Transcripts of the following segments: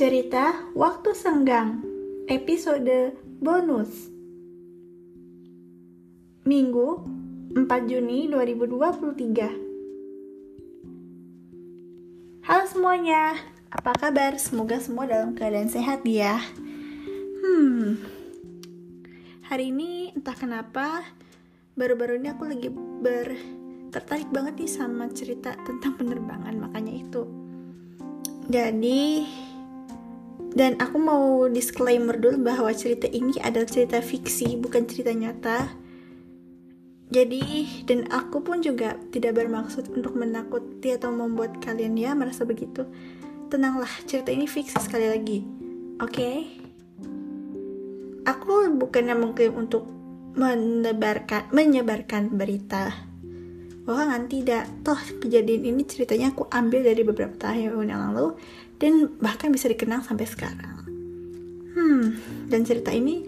Cerita Waktu Senggang Episode Bonus. Minggu 4 Juni 2023 Halo semuanya, apa kabar? Semoga semua dalam keadaan sehat ya. Hmm, hari ini entah kenapa Baru-baru ini aku lagi ber tertarik banget nih sama cerita tentang penerbangan makanya itu. Jadi dan aku mau disclaimer dulu bahwa cerita ini adalah cerita fiksi, bukan cerita nyata. Jadi, dan aku pun juga tidak bermaksud untuk menakuti atau membuat kalian ya merasa begitu. Tenanglah, cerita ini fiksi sekali lagi. Oke? Okay? Aku bukannya mengklaim untuk menebarkan menyebarkan berita bahwa tidak toh kejadian ini ceritanya aku ambil dari beberapa tahun yang lalu dan bahkan bisa dikenang sampai sekarang. Hmm, dan cerita ini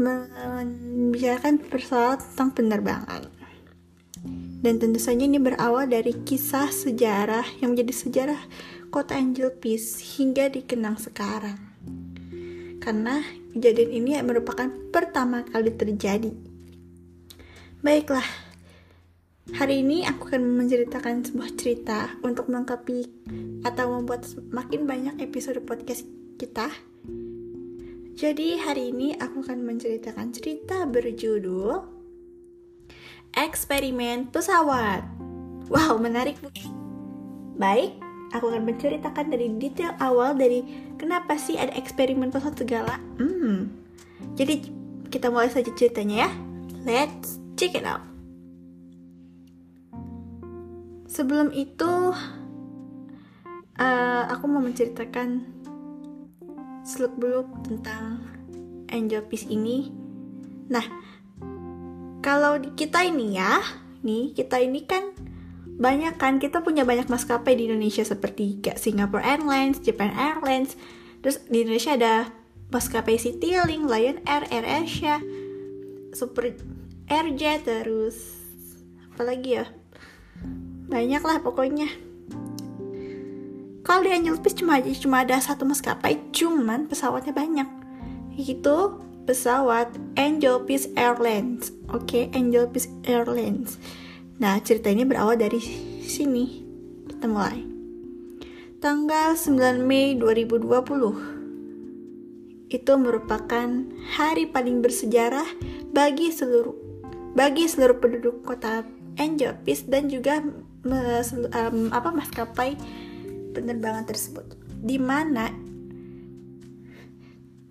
membicarakan persoalan tentang penerbangan. Dan tentu saja ini berawal dari kisah sejarah yang menjadi sejarah kota Angel Peace hingga dikenang sekarang. Karena kejadian ini merupakan pertama kali terjadi. Baiklah, Hari ini aku akan menceritakan sebuah cerita untuk melengkapi atau membuat makin banyak episode podcast kita. Jadi hari ini aku akan menceritakan cerita berjudul Eksperimen Pesawat. Wow, menarik bukan? Baik, aku akan menceritakan dari detail awal dari kenapa sih ada eksperimen pesawat segala. Hmm. Jadi kita mulai saja ceritanya ya. Let's check it out. Sebelum itu, uh, aku mau menceritakan seluk-beluk tentang Angel Peace ini. Nah, kalau kita ini ya, nih kita ini kan banyak kan kita punya banyak maskapai di Indonesia seperti kayak Singapore Airlines, Japan Airlines, terus di Indonesia ada maskapai Citylink, Lion Air, Air Asia, Super Airjet, terus apa lagi ya banyak lah pokoknya. Kalau di Angel Peace cuma cuma ada satu maskapai cuman pesawatnya banyak. Itu pesawat Angel Peace Airlines. Oke okay? Angel Peace Airlines. Nah cerita ini berawal dari sini. Kita mulai tanggal 9 Mei 2020 itu merupakan hari paling bersejarah bagi seluruh bagi seluruh penduduk kota Angel Peace dan juga um, apa maskapai penerbangan tersebut di mana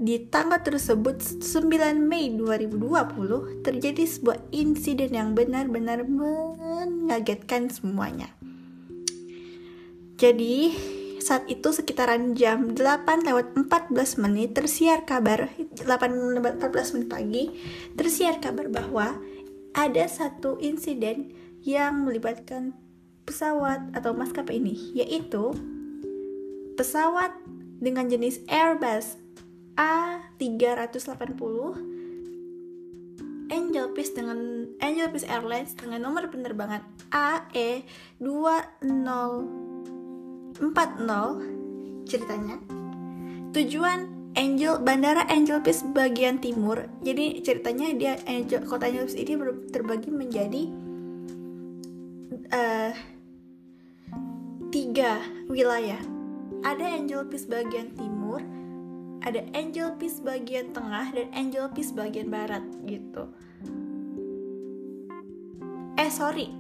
di tanggal tersebut 9 Mei 2020 terjadi sebuah insiden yang benar-benar mengagetkan semuanya. Jadi saat itu sekitaran jam 8 lewat 14 menit tersiar kabar 8 lewat 14 menit pagi tersiar kabar bahwa ada satu insiden yang melibatkan pesawat atau maskapai ini, yaitu pesawat dengan jenis Airbus A380 Angel Peace dengan Angel Peace Airlines dengan nomor penerbangan AE 2040 ceritanya. Tujuan Angel Bandara Angel Peace bagian timur jadi ceritanya dia Angel kota Angel Peace ini terbagi menjadi uh, tiga wilayah. Ada Angel Peace bagian timur, ada Angel Peace bagian tengah, dan Angel Peace bagian barat gitu. Eh sorry,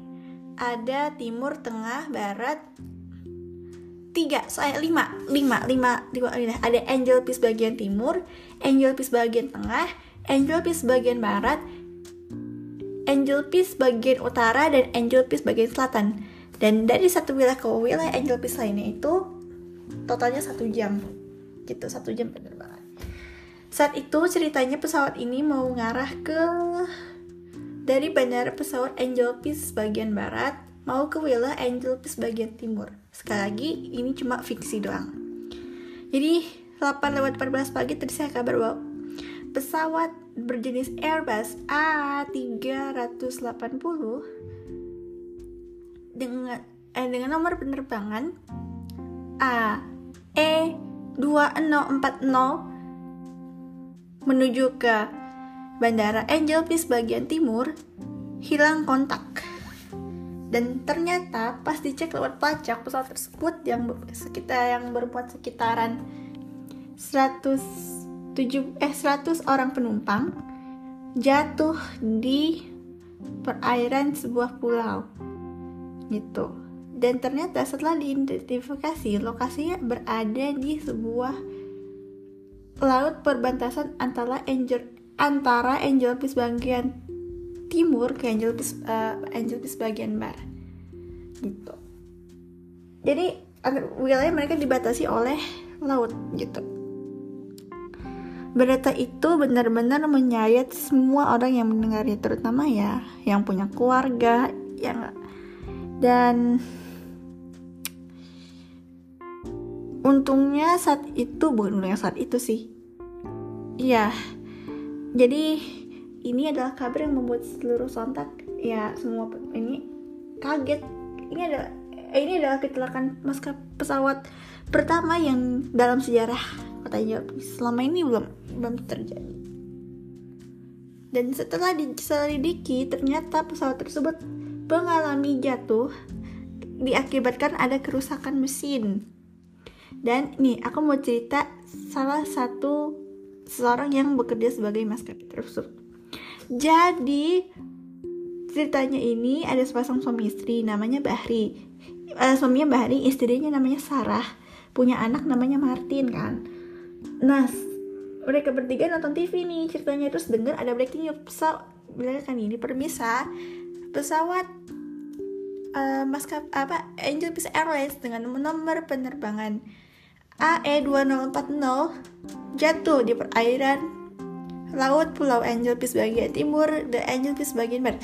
ada timur, tengah, barat, tiga, saya lima, lima, lima, lima, lima. Ada Angel Peace bagian timur, Angel Peace bagian tengah, Angel Peace bagian barat, Angel Peace bagian utara, dan Angel Peace bagian selatan dan dari satu wilayah ke wilayah Angel Peace lainnya itu totalnya satu jam. Gitu satu jam penerbangan. Saat itu ceritanya pesawat ini mau ngarah ke dari bandara pesawat Angel Peace bagian barat mau ke wilayah Angel Peace bagian timur. Sekali lagi ini cuma fiksi doang. Jadi 8 lewat 14 pagi tadi saya kabar bahwa pesawat berjenis Airbus A380 dengan eh, dengan nomor penerbangan A E 2040 menuju ke Bandara Angel Peace bagian timur hilang kontak. Dan ternyata pas dicek lewat pajak pesawat tersebut yang sekitar yang berbuat sekitaran 107 eh 100 orang penumpang jatuh di perairan sebuah pulau gitu. Dan ternyata setelah diidentifikasi lokasinya berada di sebuah laut perbatasan antara Angel antara Angel Peace bagian timur ke Angel Peace, uh, Angel Peace bagian barat gitu. Jadi wilayah mereka dibatasi oleh laut gitu. Berita itu benar-benar menyayat semua orang yang mendengarnya, terutama ya yang punya keluarga, yang dan untungnya saat itu bukan untungnya saat itu sih, iya. Jadi ini adalah kabar yang membuat seluruh sontak ya semua ini kaget. Ini adalah ini adalah kecelakaan maskapai pesawat pertama yang dalam sejarah katanya selama ini belum belum terjadi dan setelah diselidiki ternyata pesawat tersebut mengalami jatuh diakibatkan ada kerusakan mesin. Dan nih aku mau cerita salah satu seseorang yang bekerja sebagai maskapai tersebut jadi ceritanya ini ada sepasang suami istri namanya Bahri. Uh, suaminya Bahri istrinya namanya Sarah. Punya anak namanya Martin kan? Nah mereka bertiga nonton TV nih ceritanya. Terus dengar ada breaking news. Pesawat bilang kan ini? Permisa pesawat uh, maskap apa Angel Peace Airlines dengan nomor penerbangan AE2040 jatuh di perairan laut Pulau Angel Peace bagian timur dan Angel Peace bagian barat.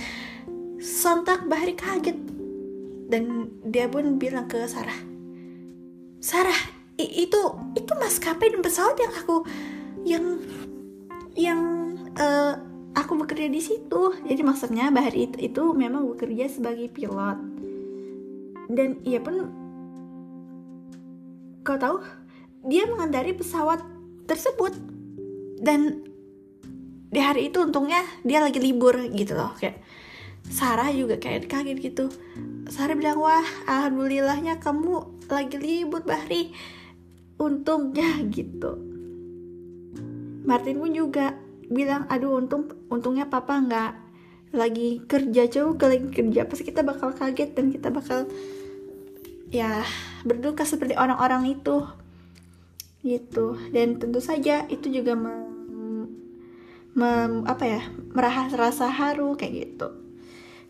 Sontak Bahri kaget dan dia pun bilang ke Sarah, Sarah itu itu maskapai dan pesawat yang aku yang yang uh, aku bekerja di situ. Jadi maksudnya Bahar itu, itu memang bekerja sebagai pilot. Dan ia pun kau tahu dia mengendari pesawat tersebut. Dan di hari itu untungnya dia lagi libur gitu loh kayak Sarah juga kayak kaget gitu. Sarah bilang wah alhamdulillahnya kamu lagi libur Bahri untungnya gitu. Martin pun juga bilang aduh untung untungnya papa nggak lagi kerja coba lagi kerja. Pasti kita bakal kaget dan kita bakal ya berduka seperti orang-orang itu. Gitu. Dan tentu saja itu juga mem, mem, apa ya merahas rasa haru kayak gitu.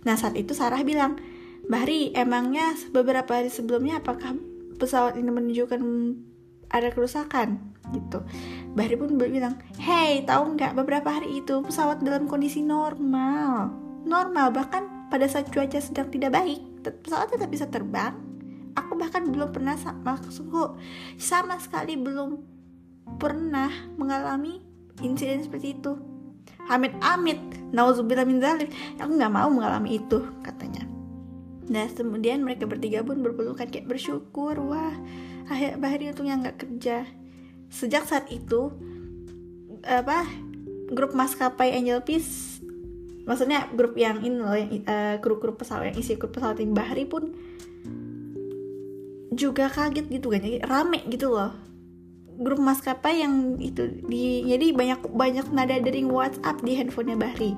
Nah saat itu Sarah bilang Bahri emangnya beberapa hari sebelumnya apakah pesawat ini menunjukkan ada kerusakan gitu. Bahri pun bilang hey tahu nggak beberapa hari itu pesawat dalam kondisi normal? Normal bahkan pada saat cuaca sedang tidak baik pesawat tetap bisa terbang. Aku bahkan belum pernah maksudku sama sekali belum pernah mengalami insiden seperti itu. Amit amit nauzubillah min zalik aku nggak mau mengalami itu katanya. Nah kemudian mereka bertiga pun berpelukan kayak bersyukur Wah akhir Bahri untungnya nggak kerja sejak saat itu apa grup maskapai Angel Peace maksudnya grup yang ini loh yang uh, grup-grup pesawat yang isi grup pesawat yang Bahri pun juga kaget gitu kan jadi rame gitu loh. Grup maskapai yang itu di jadi banyak banyak nada dering WhatsApp di handphonenya Bahri.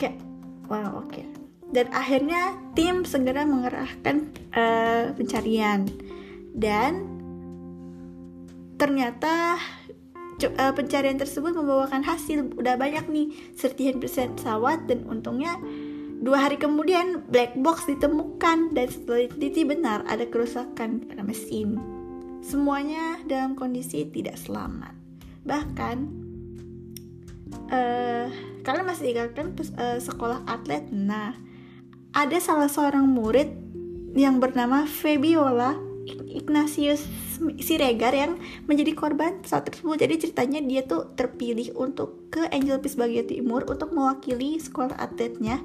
Kayak wow oke. Okay. dan akhirnya tim segera mengerahkan uh, pencarian. Dan ternyata uh, pencarian tersebut membawakan hasil udah banyak nih sertifikat persen pesawat dan untungnya dua hari kemudian black box ditemukan dan setelah diteliti benar ada kerusakan pada mesin. Semuanya dalam kondisi tidak selamat. Bahkan uh, kalian masih ingatkan uh, sekolah atlet? Nah ada salah seorang murid yang bernama Fabiola Ignatius Siregar yang menjadi korban saat tersebut. Jadi ceritanya dia tuh terpilih untuk ke Angel Peace bagian timur untuk mewakili sekolah atletnya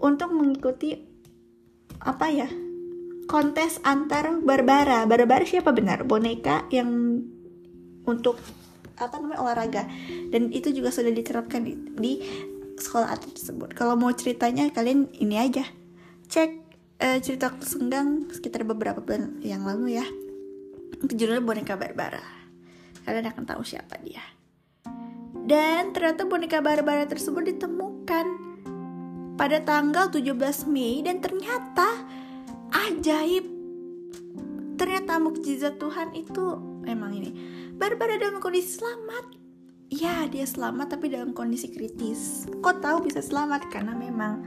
untuk mengikuti apa ya kontes antar Barbara. Barbara siapa benar? Boneka yang untuk apa namanya olahraga dan itu juga sudah diterapkan di, di sekolah atlet tersebut kalau mau ceritanya kalian ini aja cek uh, cerita waktu senggang sekitar beberapa bulan yang lalu ya. Itu judulnya boneka Barbara. Kalian akan tahu siapa dia. Dan ternyata boneka Barbara tersebut ditemukan pada tanggal 17 Mei dan ternyata ajaib. Ternyata mukjizat Tuhan itu emang ini. Barbara dalam kondisi selamat. Ya dia selamat tapi dalam kondisi kritis. Kok tahu bisa selamat? Karena memang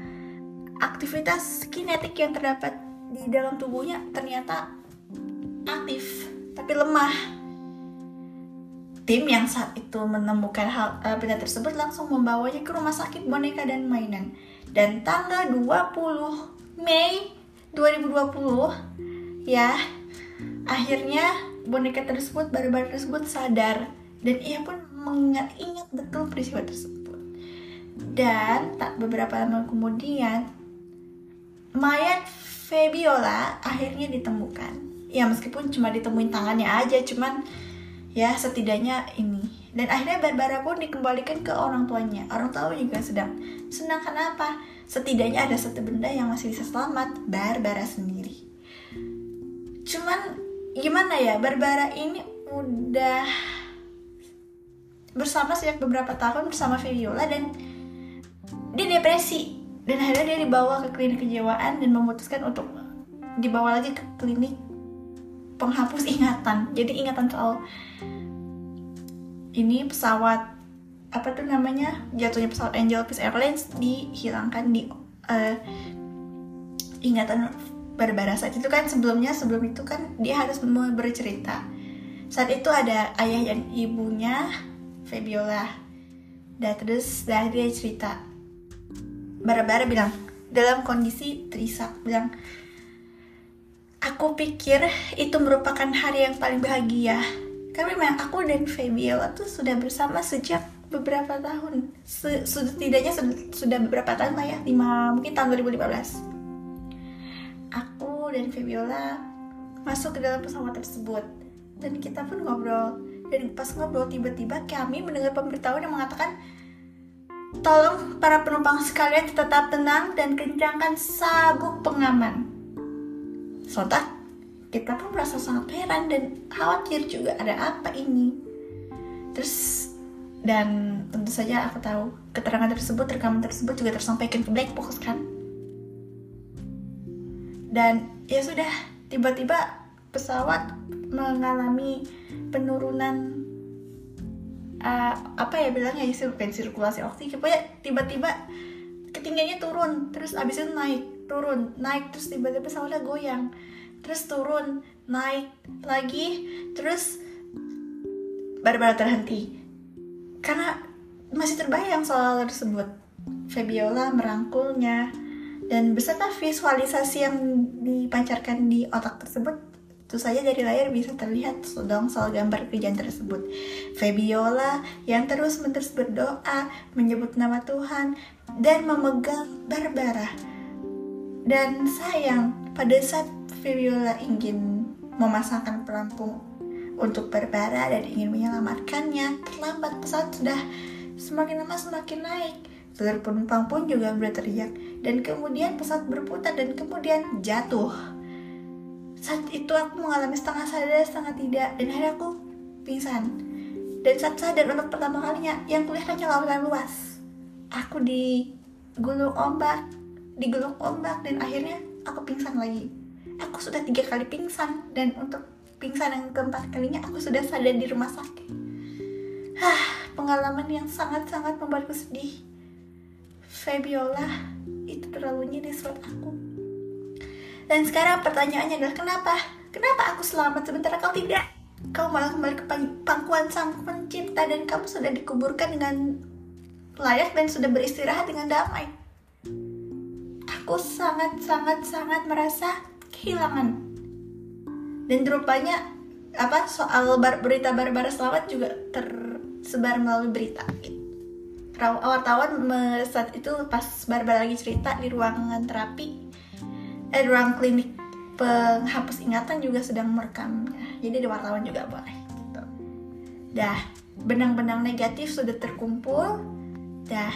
aktivitas kinetik yang terdapat di dalam tubuhnya ternyata aktif tapi lemah. Tim yang saat itu menemukan hal uh, benda tersebut langsung membawanya ke rumah sakit boneka dan mainan. Dan tanggal 20 Mei 2020 ya akhirnya boneka tersebut baru-baru tersebut sadar. Dan ia pun mengingat-ingat betul peristiwa tersebut. Dan tak beberapa lama kemudian mayat Fabiola akhirnya ditemukan. Ya meskipun cuma ditemuin tangannya aja cuman ya setidaknya ini. Dan akhirnya Barbara pun dikembalikan ke orang tuanya. Orang tua juga sedang senang kenapa? Setidaknya ada satu benda yang masih bisa selamat. Barbara sendiri. Cuman gimana ya Barbara ini udah bersama sejak beberapa tahun bersama Viola dan dia depresi dan akhirnya dia dibawa ke klinik kejiwaan dan memutuskan untuk dibawa lagi ke klinik penghapus ingatan. Jadi ingatan soal ini pesawat apa tuh namanya jatuhnya pesawat Angel Peace Airlines dihilangkan di uh, ingatan Barbara. Saat itu kan sebelumnya sebelum itu kan dia harus bercerita. Saat itu ada ayah dan ibunya Fabiola dan terus dah dia cerita Barbara bilang dalam kondisi terisak bilang. Aku pikir itu merupakan hari yang paling bahagia. Karena memang aku dan Fabiola tuh sudah bersama sejak beberapa tahun. Setidaknya sudah beberapa tahun lah ya lima mungkin tahun 2015 aku dan Fabiola masuk ke dalam pesawat tersebut. Dan kita pun ngobrol. Dan pas ngobrol tiba-tiba kami mendengar pemberitahuan yang mengatakan tolong para penumpang sekalian tetap tenang dan kencangkan sabuk pengaman. Sontak kita pun merasa sangat heran dan khawatir juga ada apa ini. Terus dan tentu saja aku tahu keterangan tersebut rekaman tersebut juga tersampaikan ke black box kan? Dan ya sudah tiba-tiba pesawat mengalami penurunan uh, apa ya bilangnya ya bukan sirkulasi oksigen. Pokoknya tiba-tiba ketinggiannya turun terus abis itu naik turun naik terus tiba-tiba pesawatnya goyang terus turun naik lagi terus baru-baru terhenti. Karena masih terbayang soal tersebut. Fabiola merangkulnya dan beserta visualisasi yang dipancarkan di otak tersebut tentu saja dari layar bisa terlihat sedang soal gambar kejadian tersebut. Fabiola yang terus-menerus berdoa, menyebut nama Tuhan, dan memegang Barbara. Dan sayang, pada saat Fabiola ingin memasangkan pelampung untuk Barbara dan ingin menyelamatkannya, terlambat pesawat sudah semakin lama semakin naik. Seluruh penumpang pun juga berteriak dan kemudian pesawat berputar dan kemudian jatuh. Saat itu aku mengalami setengah sadar, setengah tidak. Dan akhirnya aku pingsan. Dan saat sadar untuk pertama kalinya yang kelihatannya lautan luas. Aku digulung ombak, digulung ombak dan akhirnya aku pingsan lagi. Aku sudah tiga kali pingsan dan untuk pingsan yang keempat kalinya aku sudah sadar di rumah sakit. Hah, pengalaman yang sangat-sangat membuatku sedih. Fabiola itu terlalu nyinir buat aku dan sekarang pertanyaannya adalah kenapa? Kenapa aku selamat sementara kau tidak? Kau malah kembali ke pangkuan sang pencipta dan kamu sudah dikuburkan dengan layak dan sudah beristirahat dengan damai. Aku sangat sangat sangat merasa kehilangan. Dan rupanya apa soal bar, berita Barbara selamat juga tersebar melalui berita. Wartawan saat itu pas Barbara lagi cerita di ruangan terapi eh ruang klinik penghapus ingatan juga sedang merekamnya jadi di wartawan juga boleh gitu. dah benang-benang negatif sudah terkumpul dah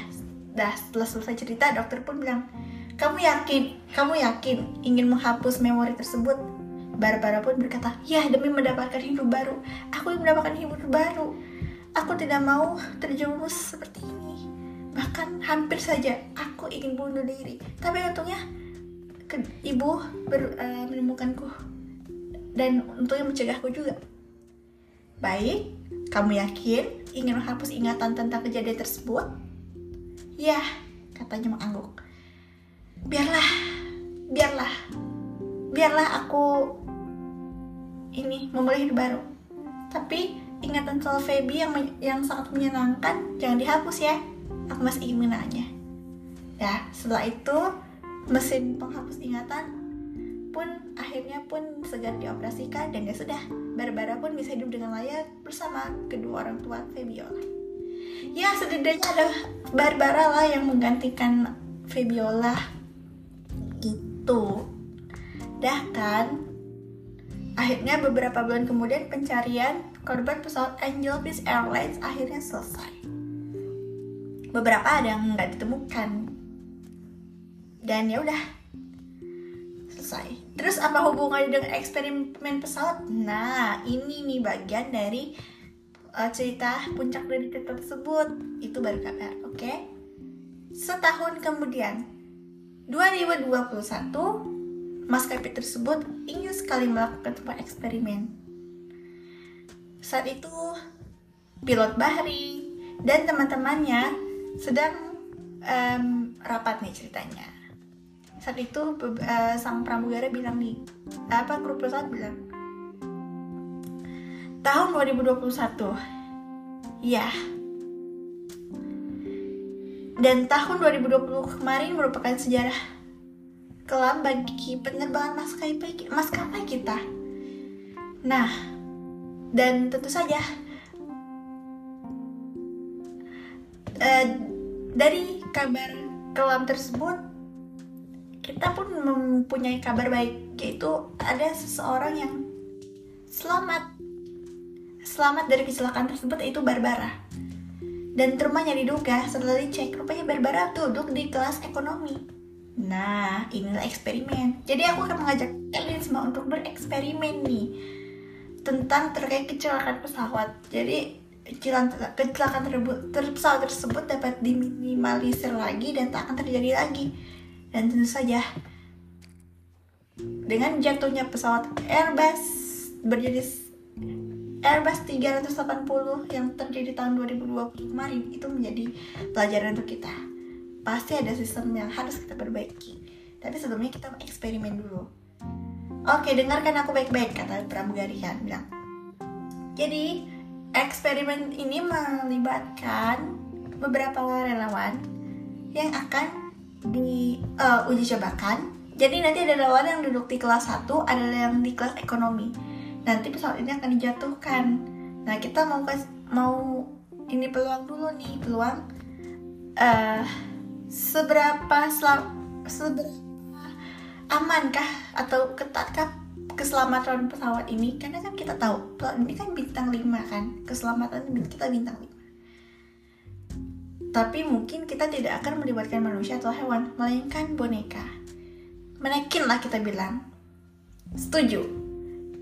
dah setelah selesai cerita dokter pun bilang kamu yakin kamu yakin ingin menghapus memori tersebut Barbara pun berkata, ya demi mendapatkan hidup baru, aku ingin mendapatkan hidup baru. Aku tidak mau terjerumus seperti ini. Bahkan hampir saja aku ingin bunuh diri. Tapi untungnya ke, ibu ber, uh, menemukanku dan untungnya mencegahku juga. Baik, kamu yakin ingin menghapus ingatan tentang kejadian tersebut? Ya, katanya mengangguk. Biarlah, biarlah, biarlah aku ini memulai hidup baru. Tapi ingatan soal Feby yang yang sangat menyenangkan jangan dihapus ya. Aku masih ingin menanya. Ya, setelah itu mesin penghapus ingatan pun akhirnya pun segera dioperasikan dan ya sudah Barbara pun bisa hidup dengan layak bersama kedua orang tua Febiola. Ya setidaknya ada Barbara lah yang menggantikan Febiola gitu. Dah kan Akhirnya beberapa bulan kemudian pencarian korban pesawat Angel Airlines akhirnya selesai. Beberapa ada yang nggak ditemukan. Dan ya udah selesai. Terus apa hubungannya dengan eksperimen pesawat? Nah, ini nih bagian dari uh, cerita puncak dari cerita tersebut. Itu baru kabar, oke? Okay? Setahun kemudian, 2021 maskapai tersebut ingin sekali melakukan sebuah eksperimen. Saat itu, pilot Bahri dan teman-temannya sedang um, rapat nih ceritanya. Saat itu uh, sang pramugara bilang nih, apa grup pesawat bilang, tahun 2021, ya. Dan tahun 2020 kemarin merupakan sejarah kelam bagi penerbangan maskapai maskapai kita. Nah, dan tentu saja uh, dari kabar kelam tersebut kita pun mempunyai kabar baik yaitu ada seseorang yang selamat selamat dari kecelakaan tersebut yaitu Barbara dan rumahnya diduga setelah dicek rupanya Barbara duduk di kelas ekonomi Nah, inilah eksperimen. Jadi aku akan mengajak kalian semua untuk bereksperimen nih tentang terkait kecelakaan pesawat. Jadi kecelakaan tersebut, pesawat tersebut dapat diminimalisir lagi dan tak akan terjadi lagi. Dan tentu saja dengan jatuhnya pesawat Airbus berjenis Airbus 380 yang terjadi tahun 2020 kemarin itu menjadi pelajaran untuk kita. Pasti ada sistem yang harus kita perbaiki. Tapi sebelumnya kita eksperimen dulu. Oke dengarkan aku baik-baik kata pramugari kan bilang. Jadi eksperimen ini melibatkan beberapa relawan yang akan di uh, uji cobakan. Jadi nanti ada relawan yang duduk di kelas 1 ada yang di kelas ekonomi. Nanti pesawat ini akan dijatuhkan. Nah kita mau mau ini peluang dulu nih peluang uh, seberapa selam, seberapa amankah atau ketatkah keselamatan pesawat ini? Karena kan kita tahu pesawat ini kan bintang 5 kan? Keselamatan kita bintang 5 tapi mungkin kita tidak akan melibatkan manusia atau hewan melainkan boneka. Menekin lah kita bilang. Setuju.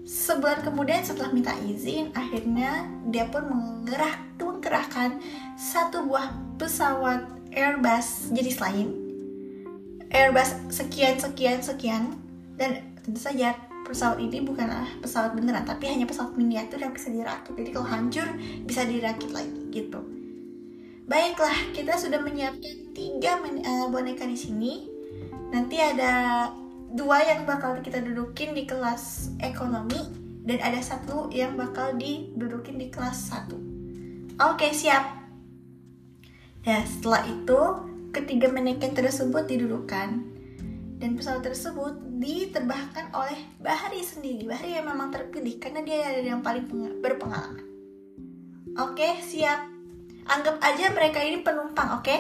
Sebulan kemudian setelah minta izin akhirnya dia pun mengerah mengerahkan satu buah pesawat Airbus jenis lain. Airbus sekian sekian sekian. Dan tentu saja pesawat ini bukanlah pesawat beneran tapi hanya pesawat miniatur yang bisa dirakit. Jadi kalau hancur bisa dirakit lagi gitu baiklah kita sudah menyiapkan tiga uh, boneka di sini nanti ada dua yang bakal kita dudukin di kelas ekonomi dan ada satu yang bakal didudukin di kelas 1 oke siap Ya, setelah itu ketiga maneken tersebut didudukan dan pesawat tersebut diterbangkan oleh Bahari sendiri. Bahari yang memang terpilih karena dia ada yang paling berpengalaman. Oke, siap. Anggap aja mereka ini penumpang, oke?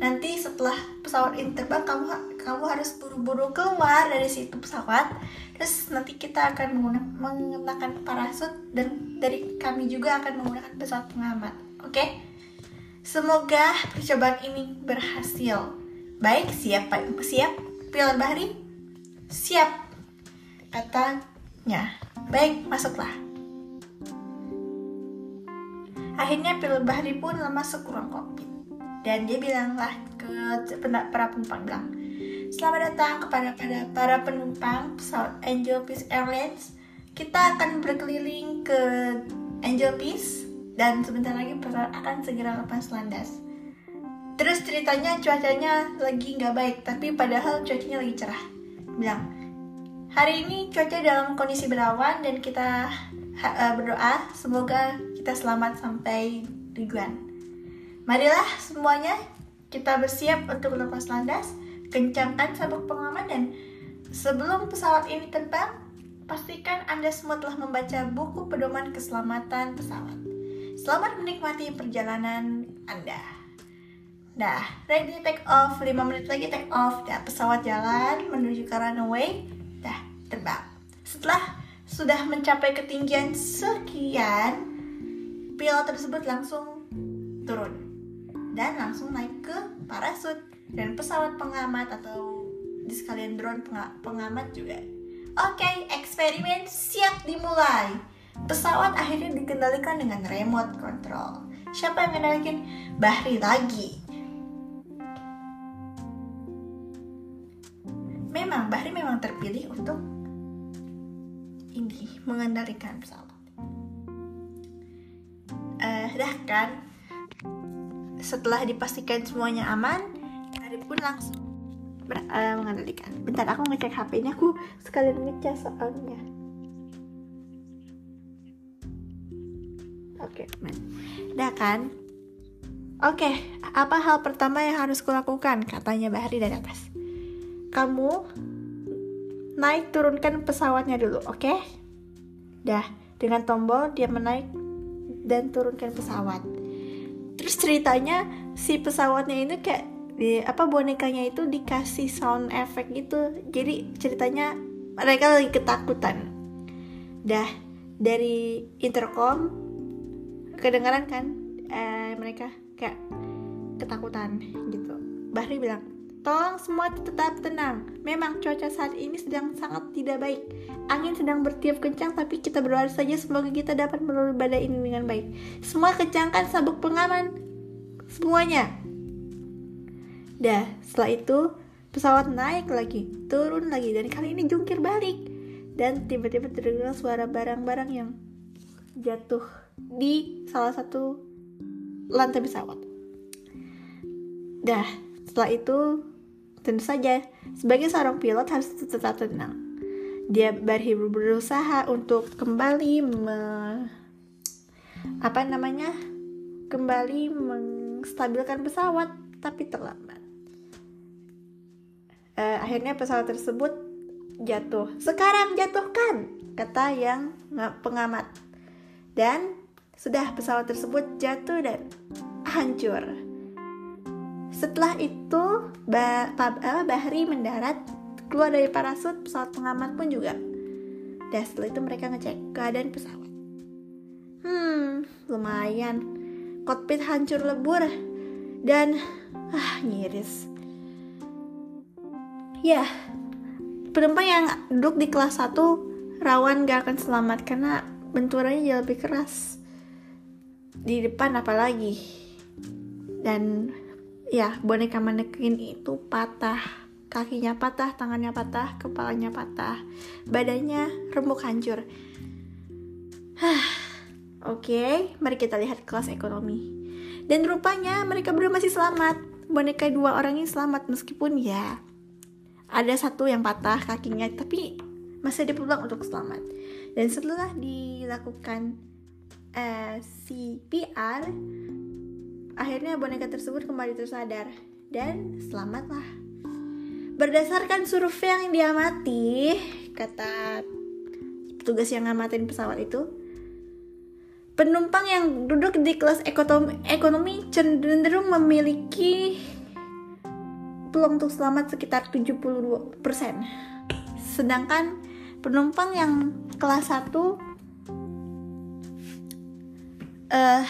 Nanti setelah pesawat ini terbang, kamu kamu harus buru-buru keluar dari situ pesawat. Terus nanti kita akan menggunakan parasut dan dari kami juga akan menggunakan pesawat pengamat oke? Okay? semoga percobaan ini berhasil. Baik siap pak siap? Pilot bahari siap. Katanya. Baik masuklah akhirnya pilot bahari pun ke ruang kokpit dan dia bilanglah ke para penumpang bilang Selamat datang kepada para, para penumpang pesawat Angel Peace Airlines. Kita akan berkeliling ke Angel Peace dan sebentar lagi pesawat akan segera lepas landas. Terus ceritanya cuacanya lagi nggak baik, tapi padahal cuacanya lagi cerah. Bilang, hari ini cuaca dalam kondisi berawan dan kita uh, berdoa semoga kita selamat sampai tujuan. Marilah semuanya kita bersiap untuk lepas landas kencangkan sabuk pengaman dan sebelum pesawat ini terbang, pastikan Anda semua telah membaca buku pedoman keselamatan pesawat. Selamat menikmati perjalanan Anda. Nah, ready take off, 5 menit lagi take off. Ya, pesawat jalan menuju ke runway. Dah, terbang. Setelah sudah mencapai ketinggian sekian, pilot tersebut langsung turun dan langsung naik ke parasut dan pesawat pengamat atau di sekalian drone pengamat juga. Oke, okay, eksperimen siap dimulai. Pesawat akhirnya dikendalikan dengan remote control. Siapa yang mengendalikan? Bahri lagi. Memang Bahri memang terpilih untuk ini mengendalikan pesawat. Uh, dah kan? Setelah dipastikan semuanya aman, Arif pun langsung ber, uh, mengendalikan. Bentar, aku ngecek HP-nya, aku sekalian ngecas soalnya. Oke, okay, man. Kan? Oke, okay, apa hal pertama yang harus kulakukan? Katanya Bahri dari atas. Kamu naik turunkan pesawatnya dulu, oke? Okay? Dah, dengan tombol dia menaik dan turunkan pesawat. Terus ceritanya si pesawatnya ini kayak di apa bonekanya itu dikasih sound effect gitu. Jadi ceritanya mereka lagi ketakutan. Dah dari intercom kedengaran kan eh, mereka kayak ketakutan gitu. Bahri bilang tolong semua tetap tenang memang cuaca saat ini sedang sangat tidak baik angin sedang bertiup kencang tapi kita berdoa saja semoga kita dapat melalui badai ini dengan baik semua kencangkan sabuk pengaman semuanya Dah, setelah itu pesawat naik lagi, turun lagi, dan kali ini jungkir balik. Dan tiba-tiba terdengar suara barang-barang yang jatuh di salah satu lantai pesawat. Dah, setelah itu tentu saja sebagai seorang pilot harus tetap tenang. Dia berhibur berusaha untuk kembali me, apa namanya? kembali menstabilkan pesawat tapi terlambat uh, akhirnya pesawat tersebut jatuh. Sekarang jatuhkan, kata yang pengamat. Dan sudah pesawat tersebut jatuh dan hancur. Setelah itu, bah Bahri mendarat, keluar dari parasut, pesawat pengamat pun juga. Dan setelah itu mereka ngecek keadaan pesawat. Hmm, lumayan. Kokpit hancur lebur dan ah nyiris ya penumpang yang duduk di kelas 1 rawan gak akan selamat karena benturannya jauh lebih keras di depan apalagi dan ya boneka manekin itu patah. Kakinya patah tangannya patah kepalanya patah. Badannya remuk hancur. Oke. Okay, mari kita lihat kelas ekonomi. Dan rupanya mereka berdua masih selamat. Boneka dua orang ini selamat meskipun ya ada satu yang patah kakinya tapi masih ada peluang untuk selamat. Dan setelah dilakukan eh, CPR akhirnya boneka tersebut kembali tersadar dan selamatlah berdasarkan survei yang diamati kata petugas yang ngamatin pesawat itu penumpang yang duduk di kelas ekonomi, ekonomi cenderung memiliki peluang untuk selamat sekitar 72%. Sedangkan penumpang yang kelas 1 uh,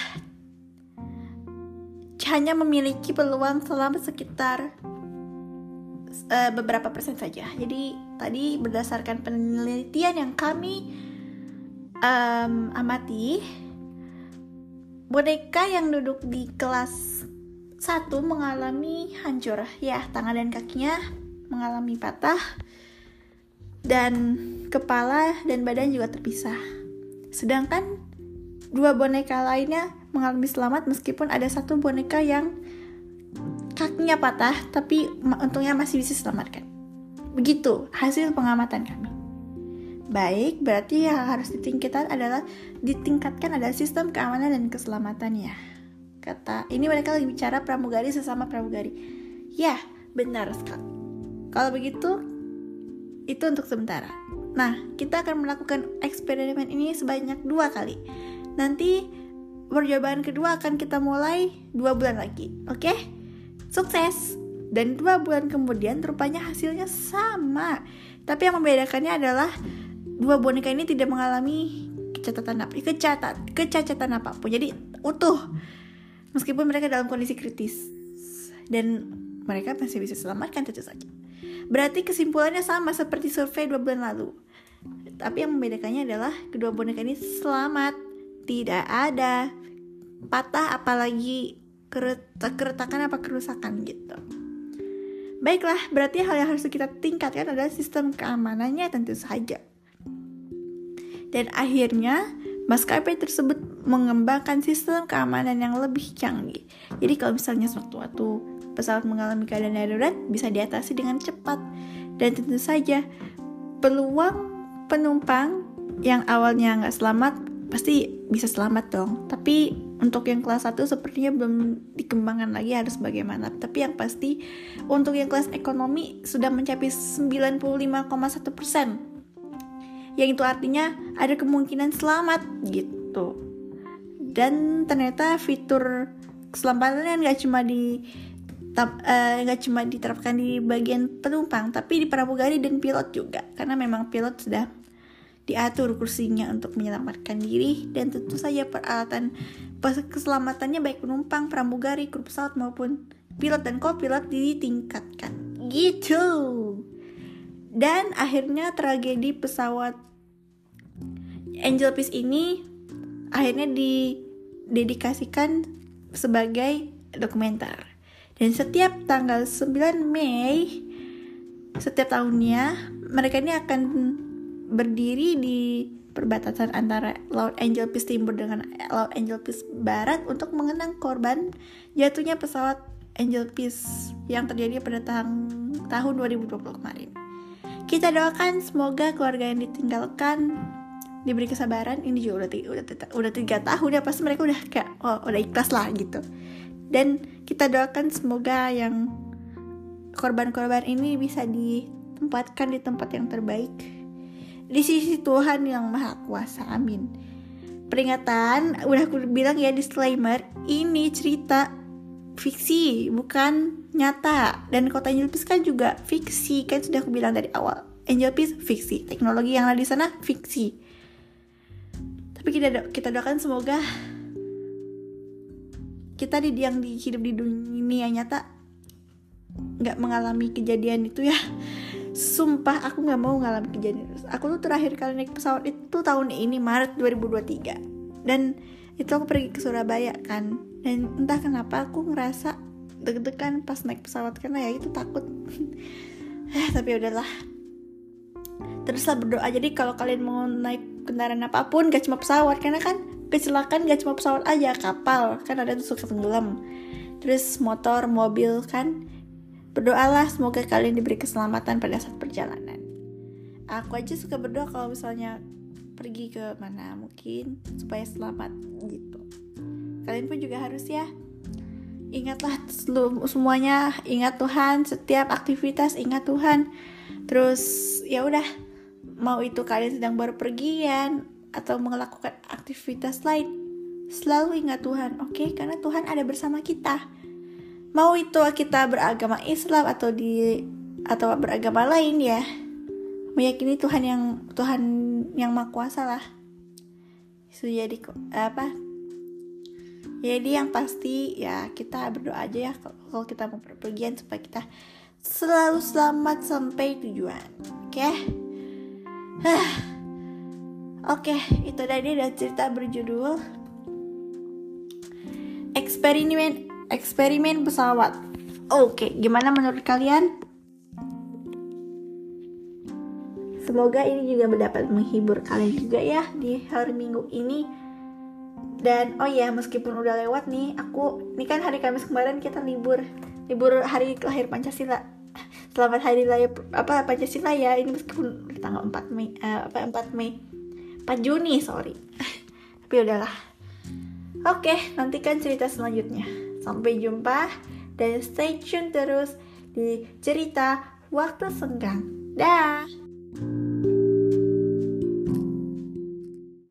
hanya memiliki peluang selamat sekitar uh, beberapa persen saja. Jadi tadi berdasarkan penelitian yang kami um, amati, boneka yang duduk di kelas satu mengalami hancur, ya tangan dan kakinya mengalami patah dan kepala dan badan juga terpisah. Sedangkan dua boneka lainnya mengalami selamat meskipun ada satu boneka yang kakinya patah tapi untungnya masih bisa selamatkan. Begitu hasil pengamatan kami. Baik, berarti yang harus ditingkatkan adalah ditingkatkan adalah sistem keamanan dan keselamatannya. Kata ini mereka lagi bicara pramugari sesama pramugari. Ya, benar sekali. Kalau begitu, itu untuk sementara. Nah, kita akan melakukan eksperimen ini sebanyak dua kali. Nanti percobaan kedua akan kita mulai dua bulan lagi, oke? Okay? Sukses! Dan dua bulan kemudian rupanya hasilnya sama. Tapi yang membedakannya adalah dua boneka ini tidak mengalami kecacatan apa kecatat kecacatan apa pun jadi utuh meskipun mereka dalam kondisi kritis dan mereka masih bisa selamatkan tentu saja berarti kesimpulannya sama seperti survei dua bulan lalu tapi yang membedakannya adalah kedua boneka ini selamat tidak ada patah apalagi keretakan apa kerusakan gitu Baiklah, berarti hal yang harus kita tingkatkan adalah sistem keamanannya tentu saja. Dan akhirnya maskapai tersebut mengembangkan sistem keamanan yang lebih canggih. Jadi kalau misalnya sewaktu-waktu pesawat mengalami keadaan darurat bisa diatasi dengan cepat. Dan tentu saja peluang penumpang yang awalnya nggak selamat pasti bisa selamat dong. Tapi untuk yang kelas 1 sepertinya belum dikembangkan lagi harus bagaimana. Tapi yang pasti untuk yang kelas ekonomi sudah mencapai 95,1 persen. Yang itu artinya ada kemungkinan selamat gitu. Dan ternyata fitur keselamatan nggak cuma di eh, nggak uh, cuma diterapkan di bagian penumpang tapi di pramugari dan pilot juga. Karena memang pilot sudah diatur kursinya untuk menyelamatkan diri dan tentu saja peralatan keselamatannya baik penumpang, pramugari, kru pesawat maupun pilot dan kopilot ditingkatkan gitu dan akhirnya tragedi pesawat Angel Peace ini akhirnya didedikasikan sebagai dokumenter. Dan setiap tanggal 9 Mei setiap tahunnya mereka ini akan berdiri di perbatasan antara Laut Angel Peace Timur dengan Laut Angel Peace Barat untuk mengenang korban jatuhnya pesawat Angel Peace yang terjadi pada tahun tahun 2020 kemarin. Kita doakan semoga keluarga yang ditinggalkan diberi kesabaran. Ini juga udah tiga, udah, udah tiga tahun ya pasti mereka udah kayak oh udah ikhlas lah gitu. Dan kita doakan semoga yang korban-korban ini bisa ditempatkan di tempat yang terbaik di sisi Tuhan yang maha kuasa amin. Peringatan udah aku bilang ya disclaimer ini cerita fiksi bukan nyata. Dan kota Angel Peace kan juga fiksi kan sudah aku bilang dari awal. Angel Peace fiksi. Teknologi yang ada di sana fiksi. Tapi kita do kita doakan semoga kita di yang di hidup di dunia nyata nggak mengalami kejadian itu ya sumpah aku nggak mau ngalami kejadian itu. Aku tuh terakhir kali naik pesawat itu tahun ini Maret 2023 dan itu aku pergi ke Surabaya kan. Dan entah kenapa aku ngerasa deg-degan pas naik pesawat karena ya itu takut. Eh tapi udahlah. Teruslah berdoa. Jadi kalau kalian mau naik kendaraan apa pun gak cuma pesawat karena kan kecelakaan gak cuma pesawat aja kapal. Kan ada tuh suka tenggelam. Terus motor mobil kan berdoalah semoga kalian diberi keselamatan pada saat perjalanan. Aku aja suka berdoa kalau misalnya pergi ke mana mungkin supaya selamat gitu. Kalian pun juga harus ya. Ingatlah semuanya ingat Tuhan setiap aktivitas ingat Tuhan. Terus ya udah mau itu kalian sedang berpergian atau melakukan aktivitas lain selalu ingat Tuhan oke? Okay? karena Tuhan ada bersama kita mau itu kita beragama Islam atau di atau beragama lain ya. Meyakini Tuhan yang Tuhan yang maha kuasa lah. Itu jadi apa? Jadi yang pasti ya kita berdoa aja ya kalau kita mau perpergian supaya kita selalu selamat sampai tujuan. Oke? Okay? oke okay, itu tadi ada cerita berjudul eksperimen eksperimen pesawat. Oke, gimana menurut kalian? Semoga ini juga mendapat menghibur kalian juga ya di hari Minggu ini. Dan oh ya, meskipun udah lewat nih, aku ini kan hari Kamis kemarin kita libur, libur hari lahir Pancasila. Selamat hari lahir apa Pancasila ya. Ini meskipun tanggal 4 Mei uh, apa 4 Mei. 4 Juni, sorry. Tapi udahlah. Oke, nantikan cerita selanjutnya. Sampai jumpa dan stay tune terus di cerita waktu senggang. Dah.